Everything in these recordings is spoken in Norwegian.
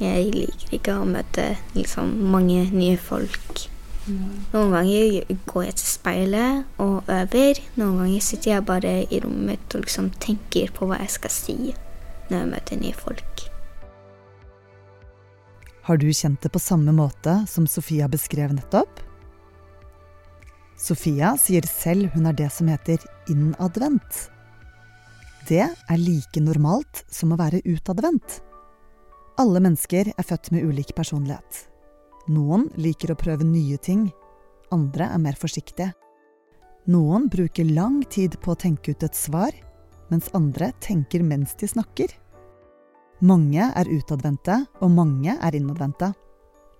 Jeg liker ikke å møte liksom mange nye folk. Noen ganger går jeg til speilet og øver. Noen ganger sitter jeg bare i rommet mitt og liksom tenker på hva jeg skal si når jeg møter nye folk. Har du kjent det på samme måte som Sofia beskrev nettopp? Sofia sier selv hun er det som heter innadvendt. Det er like normalt som å være utadvendt. Alle mennesker er født med ulik personlighet. Noen liker å prøve nye ting, andre er mer forsiktige. Noen bruker lang tid på å tenke ut et svar, mens andre tenker mens de snakker. Mange er utadvendte, og mange er innadvendte.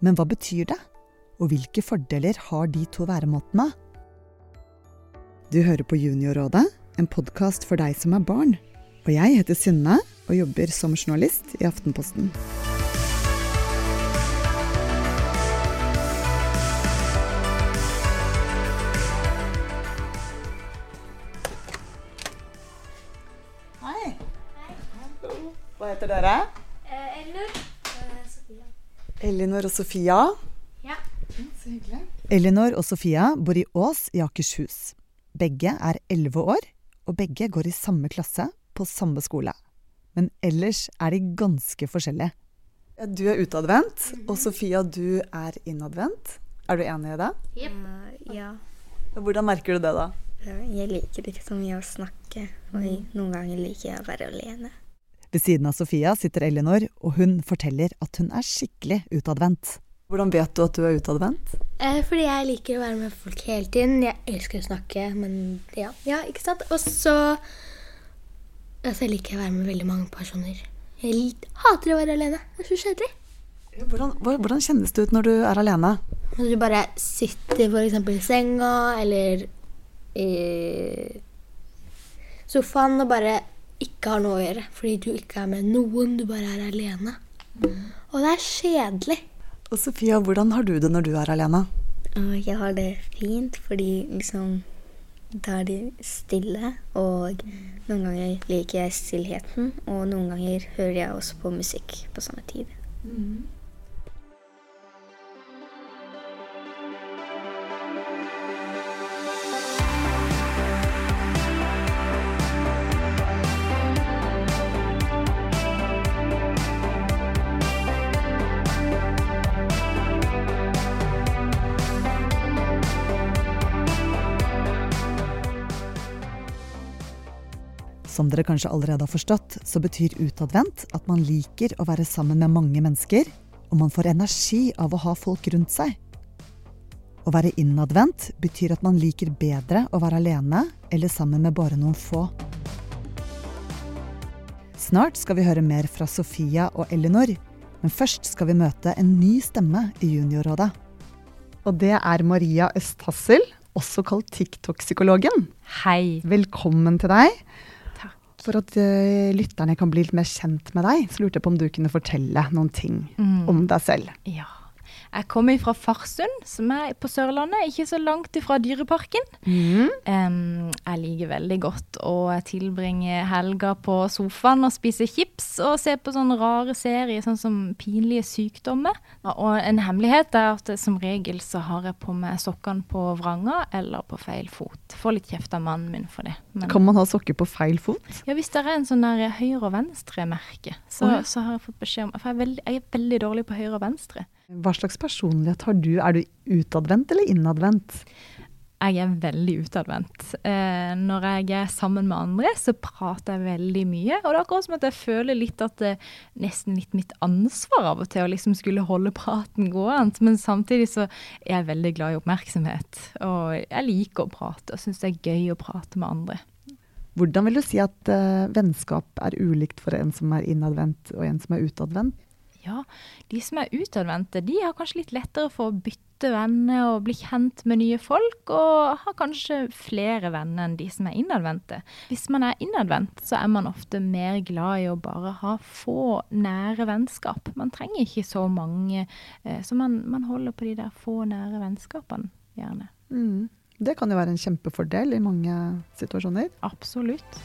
Men hva betyr det? Og hvilke fordeler har de to væremåtene? Du hører på Juniorrådet, en podkast for deg som er barn. Og jeg heter Synne og jobber som journalist i Aftenposten. Hei. Hva heter dere? Eller Sofia. Elinor og Sofia. Ja. Så hyggelig. Elinor og Sofia bor i Ås i Akershus. Begge er elleve år, og begge går i samme klasse på samme skole. Men ellers er de ganske forskjellige. Du er utadvendt, og Sofia, du er innadvendt. Er du enig i det? Yep. ja. Hvordan merker du det, da? Jeg liker ikke så mye å snakke, og noen ganger liker jeg å være alene. Ved siden av Sofia sitter Elinor, og hun forteller at hun er skikkelig utadvendt. Hvordan vet du at du er utadvendt? Eh, fordi jeg liker å være med folk hele tiden. Jeg elsker å snakke, men ja, ja ikke sant? Og så altså, jeg liker å være med veldig mange personer. Jeg hater å være alene. Det er så kjedelig. Hvordan, hvordan kjennes det ut når du er alene? Når du bare sitter eksempel i senga eller i sofaen og bare ikke har noe å gjøre. Fordi du ikke er med noen, du bare er alene. Og det er kjedelig. Og Sofia, hvordan har du det når du er alene? Jeg har det fint fordi liksom da er de stille, og noen ganger liker jeg stillheten, og noen ganger hører jeg også på musikk på samme tid. Som dere kanskje allerede har forstått, så betyr utadvendt at man liker å være sammen med mange mennesker, og man får energi av å ha folk rundt seg. Å være innadvendt betyr at man liker bedre å være alene eller sammen med bare noen få. Snart skal vi høre mer fra Sofia og Elinor, men først skal vi møte en ny stemme i Juniorrådet. Og det er Maria Østhassel, også kalt TikTok-psykologen. Hei. Velkommen til deg. For at uh, lytterne kan bli litt mer kjent med deg, så lurte jeg på om du kunne fortelle noen ting Mm. om deg selv. Ja. Jeg kommer fra Farsund, som er på Sørlandet, ikke så langt ifra Dyreparken. Em, jeg liker veldig godt å tilbringe helga på sofaen og spise chips og se på sånne rare serier, sånn som Pinlige sykdommer. Og en hemmelighet er at som regel så har jeg på meg sokkene på vranga eller på feil fot. Får litt kjeft av mannen min for det. Men Kan man ha sokker på feil fot? ja, hvis det er en sånn der høyre- og venstre-merke, så, oh, ja. så har jeg fått beskjed om For jeg er veldig, jeg er veldig dårlig på høyre og venstre. Hva slags personlighet har du? Er du utadvendt eller innadvendt? Jeg er veldig utadvendt. Eh, når jeg er sammen med andre, så prater jeg veldig mye. Og det er akkurat som at jeg føler litt at det er nesten litt mitt ansvar av og til å liksom skulle holde praten gående. Men samtidig så er jeg veldig glad i oppmerksomhet. Og jeg liker å prate og syns det er gøy å prate med andre. Hvordan vil du si at eh, vennskap er ulikt for en som er innadvendt og en som er utadvendt? Ja, de som er utadvendte, de har kanskje litt lettere for å bytte venner og bli kjent med nye folk, og har kanskje flere venner enn de som er innadvendte. Hvis man er innadvendt, så er man ofte mer glad i å bare ha få nære vennskap. Man trenger ikke så mange, eh, så man, man holder på de der få nære vennskapene, gjerne. Mm. Det kan jo være en kjempefordel i mange situasjoner. Absolutt.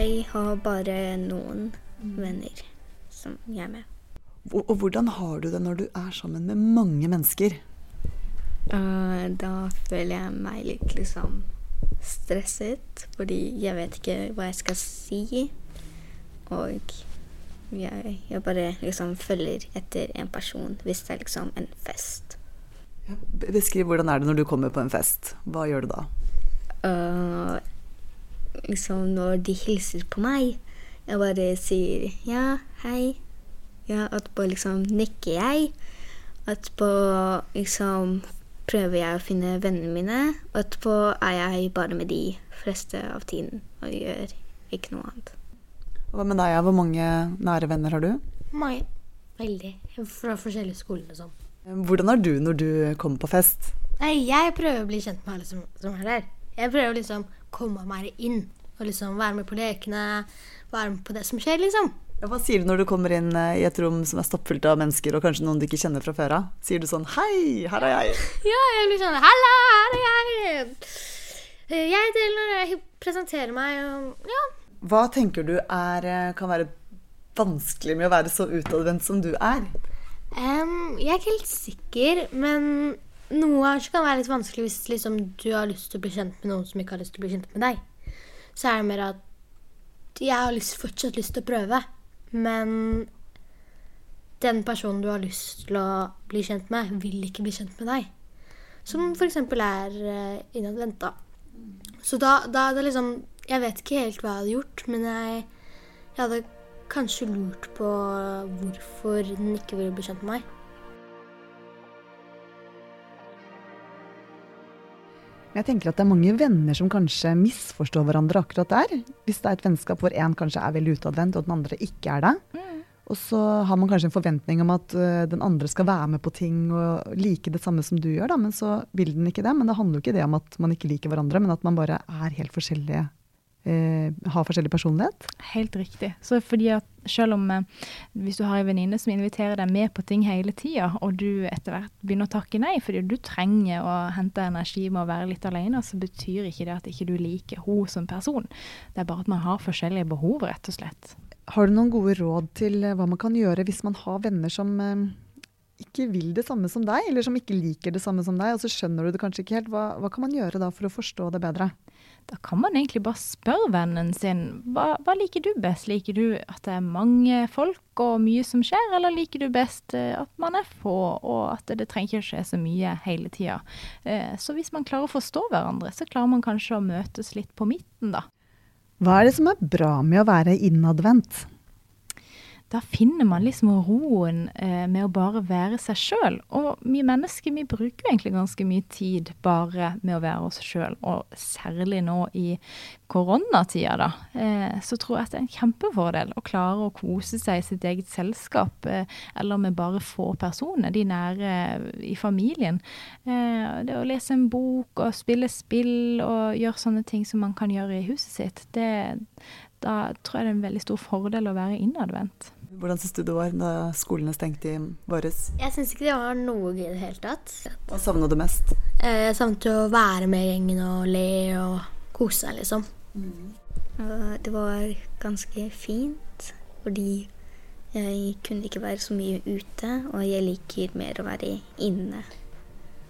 Jeg har bare noen venner som jeg er med. Og, hvordan har du det når du er sammen med mange mennesker? Uh, da føler jeg meg litt liksom stresset, fordi jeg vet ikke hva jeg skal si. Og jeg, jeg bare liksom følger etter en person hvis det er liksom en fest. Beskriv hvordan er det når du kommer på en fest. Hva gjør du da? Uh, liksom når de hilser på meg. Jeg bare sier ja, hei. Ja, etterpå liksom nikker jeg. Etterpå liksom prøver jeg å finne vennene mine. Og etterpå er jeg bare med de fleste av tiden og gjør ikke noe annet. Hva med deg? Hvor mange nære venner har du? Mange. Veldig. Fra forskjellige skoler og sånn. Hvordan er du når du kommer på fest? Nei, jeg prøver å bli kjent med alle som, som er der. Jeg prøver liksom komme meg inn og liksom være med på lekene. Være med på det som skjer, liksom. Hva sier du når du kommer inn eh, i et rom som er stappfullt av mennesker, og kanskje noen du ikke kjenner fra før av? Sier du sånn 'hei, her er jeg'? Ja, jeg blir sånn 'halla, her er jeg'. Jeg heter når jeg presenterer meg og ja. Hva tenker du er, eh, kan være vanskelig med å være så utadvendt som du er? Um, jeg er ikke helt sikker, men noe kanskje kan være litt vanskelig hvis liksom, du har lyst til å bli kjent med noen som ikke har lyst til å bli kjent med deg. Så er det mer at jeg har lyst, fortsatt lyst til å prøve, men den personen du har lyst til å bli kjent med, vil ikke bli kjent med deg. Som f.eks. er uh, innadvendt, da. Så da, da det liksom Jeg vet ikke helt hva jeg hadde gjort, men jeg, jeg hadde kanskje lurt på hvorfor den ikke ville bli kjent med meg. Jeg tenker at det er mange venner som kanskje misforstår hverandre akkurat der. Hvis det er et vennskap hvor én kanskje er veldig utadvendt, og den andre ikke er det. Mm. Og så har man kanskje en forventning om at uh, den andre skal være med på ting og like det samme som du gjør, da, men så vil den ikke det. Men det handler jo ikke det om at man ikke liker hverandre, men at man bare er helt forskjellige eh, har forskjellig personlighet? Helt riktig. Så fordi at selv om eh, hvis du har en venninne som inviterer deg med på ting hele tida, og du etter hvert begynner å takke nei fordi du trenger å hente energi med å være litt alene, så betyr ikke det at ikke du liker henne som person. Det er bare at man har forskjellige behov, rett og slett. Har du noen gode råd til eh, hva man kan gjøre hvis man har venner som eh, ikke vil det samme som deg, eller som ikke liker det samme som deg, og så skjønner du det kanskje ikke helt. Hva, hva kan man gjøre da for å forstå det bedre? Da kan man egentlig bare spørre vennen sin hva, hva liker du best. Liker du at det er mange folk og mye som skjer, eller liker du best eh, at man er få og at det, trenger ikke å skje så mye hele tida. Eh, så hvis man klarer å forstå hverandre, så klarer man kanskje å møtes litt på midten, da. Hva er det som er bra med å være innadvendt? Da finner man liksom roen eh, med å bare være seg sjøl. Og vi mennesker vi bruker egentlig ganske mye tid bare med å være oss sjøl. Og særlig nå i koronatida, da, eh, så tror jeg at det er en kjempefordel å klare å kose seg i sitt eget selskap, eh, eller med bare få personer, de nære i familien. Eh, det å lese en bok og spille spill og gjøre sånne ting som man kan gjøre i huset sitt, det, da tror jeg det er en veldig stor fordel å være innadvendt. Hvordan syns du det var da skolene stengte i våres? Jeg syns ikke det var noe gøy i det hele tatt. Hva savna du mest? Eh, jeg savnet å være med gjengen og le og kose seg, liksom. Mm. Det var ganske fint, fordi jeg kunne ikke være så mye ute, og jeg liker mer å være inne.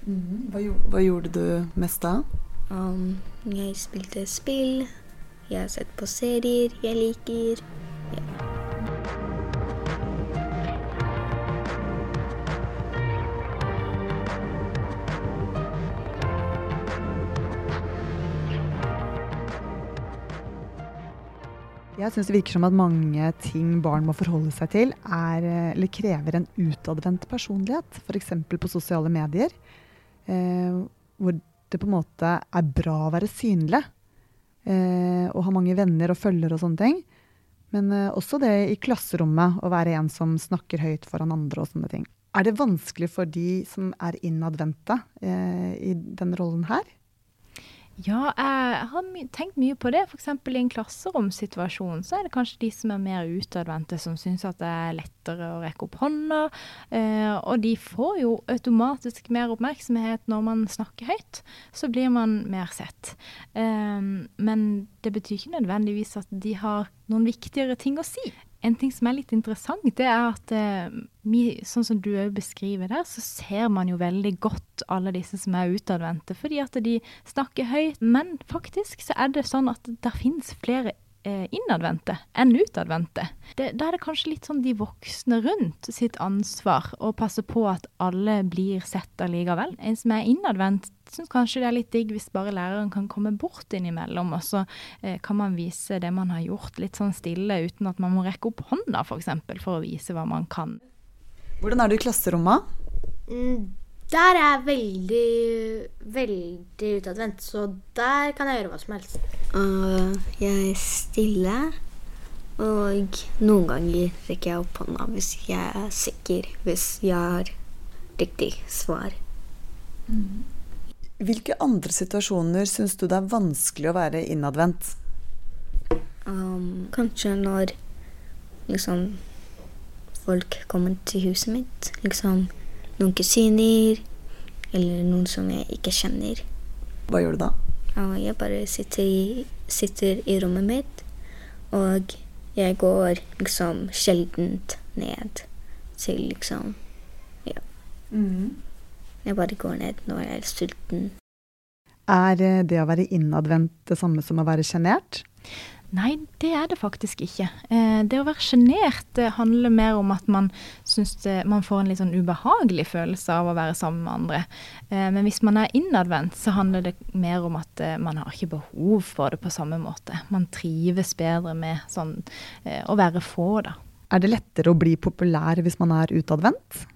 Hva, hva gjorde du mest da? Um, jeg spilte spill, jeg har sett på serier jeg liker. Jeg syns det virker som at mange ting barn må forholde seg til, er, eh, eller krever en utadvendt personlighet. F.eks. på sosiale medier, eh, hvor det på en måte er bra å være synlig. Eh, og ha mange venner og følgere og sånne ting. Men eh, også det i klasserommet, å være en som snakker høyt foran andre og sånne ting. Er det vanskelig for de som er innadvendte eh, i den rollen her? Ja, jeg har my tenkt mye på det. F.eks. i en klasseromsituasjon så er det kanskje de som er mer utadvendte, som syns at det er lettere å rekke opp hånda. Eh, og de får jo automatisk mer oppmerksomhet når man snakker høyt. Så blir man mer sett. Eh, men det betyr ikke nødvendigvis at de har noen viktigere ting å si. En ting som er litt interessant, det er at eh, sånn som du òg beskriver der, så ser man jo veldig godt alle disse som er utadvendte, fordi at de snakker høyt. Men faktisk så er det sånn at det finnes flere innadvendte enn utadvendte. da er det kanskje litt sånn de voksne rundt sitt ansvar å passe på at alle blir sett allikevel. En som er innadvendt, syns kanskje det er litt digg hvis bare læreren kan komme bort innimellom, og så eh, kan man vise det man har gjort litt sånn stille, uten at man må rekke opp hånda f.eks. For, eksempel, for å vise hva man kan. Hvordan er du i klasserommet? Mm, der er jeg veldig, veldig utadvendt, så der kan jeg gjøre hva som helst. Uh, jeg er stille, og noen ganger rekker jeg opp hånda hvis jeg er sikker, hvis jeg har riktig svar. Mm. Hvilke andre situasjoner syns du det er vanskelig å være innadvendt? Um, kanskje når liksom folk kommer til huset mitt. Liksom noen kusiner eller noen som jeg ikke kjenner. Hva gjør du da? Og jeg bare sitter i, sitter i rommet mitt, og jeg går liksom sjeldent ned til liksom Ja. Mm. Jeg bare går ned når jeg er sulten. Er eh, det å være innadvendt det samme som å være sjenert? Nei, det er det faktisk ikke. Eh, det å være sjenert handler mer om at man syns man får en litt sånn ubehagelig følelse av å være sammen med andre. Eh, men hvis man er innadvendt, så handler det mer om at man har ikke behov for det på samme måte. Man trives bedre med sånn å være få, da. Er det lettere å bli populær hvis man er utadvendt?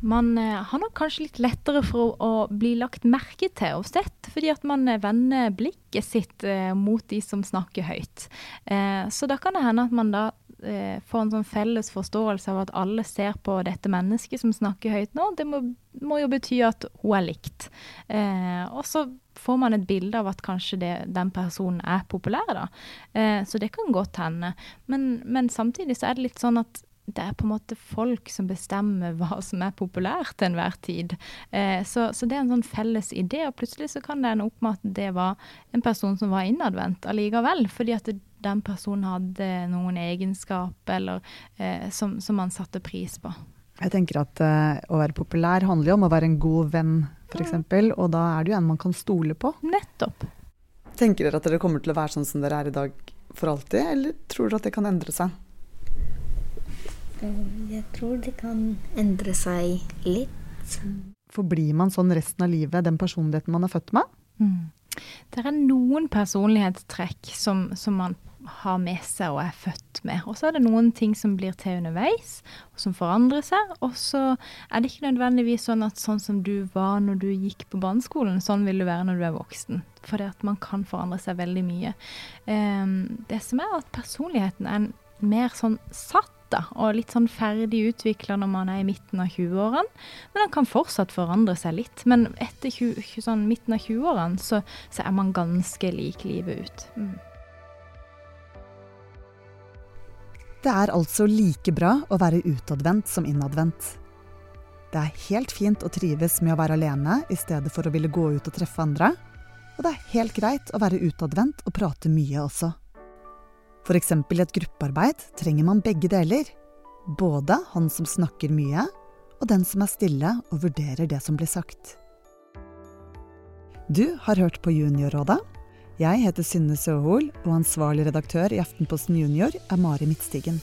Man eh, har nok kanskje litt lettere for å, bli lagt merke til og sett, fordi at man eh, vender blikket sitt eh, mot de som snakker høyt. Så da kan det hende at man da får en sånn felles forståelse av at alle ser på dette mennesket som snakker høyt nå. Det må, må jo bety at hun er likt. Og så får man et bilde av at kanskje det, den personen er populær, da. så det kan godt hende. Men, men samtidig så er det litt sånn at det er på en måte folk som bestemmer hva som er populært til enhver tid. Eh, så, så, det er en sånn felles idé, og plutselig så kan det ende opp med at det var en person som var innadvendt allikevel, fordi at det, den personen hadde noen egenskap eller eh, som, som, man satte pris på. Jeg tenker at eh, å være populær handler jo om å være en god venn, f.eks., mm. og da er det jo en man kan stole på. Nettopp. Tenker dere at dere kommer til å være sånn som dere er i dag for alltid, eller tror dere at det kan endre seg? Jeg tror det kan endre seg litt. Forblir man sånn resten av livet, den personligheten man er født med? Mm. Det er noen personlighetstrekk som, som, man har med seg og er født med. Og så er det noen ting som blir til underveis, og som forandrer seg. Og så er det ikke nødvendigvis sånn at sånn som du var når du gikk på barneskolen, sånn vil du være når du er voksen. For det at man kan forandre seg veldig mye. Um, det som er at personligheten er mer sånn satt da, og litt sånn ferdig utvikla når man er i midten av 20-årene. Men han kan fortsatt forandre seg litt. Men etter 20, sånn midten av 20-årene så, så, er man ganske lik livet ut. Mm. Det er altså like bra å være utadvendt som innadvendt. Det er helt fint å trives med å være alene i stedet for å ville gå ut og treffe andre. Og det er helt greit å være utadvendt og prate mye også. F.eks. i et gruppearbeid trenger man begge deler. Både han som snakker mye, og den som er stille og vurderer det som blir sagt. Du har hørt på Juniorrådet. Jeg heter Synne Søhol, og ansvarlig redaktør i Aftenposten Junior er Mari Midtstigen.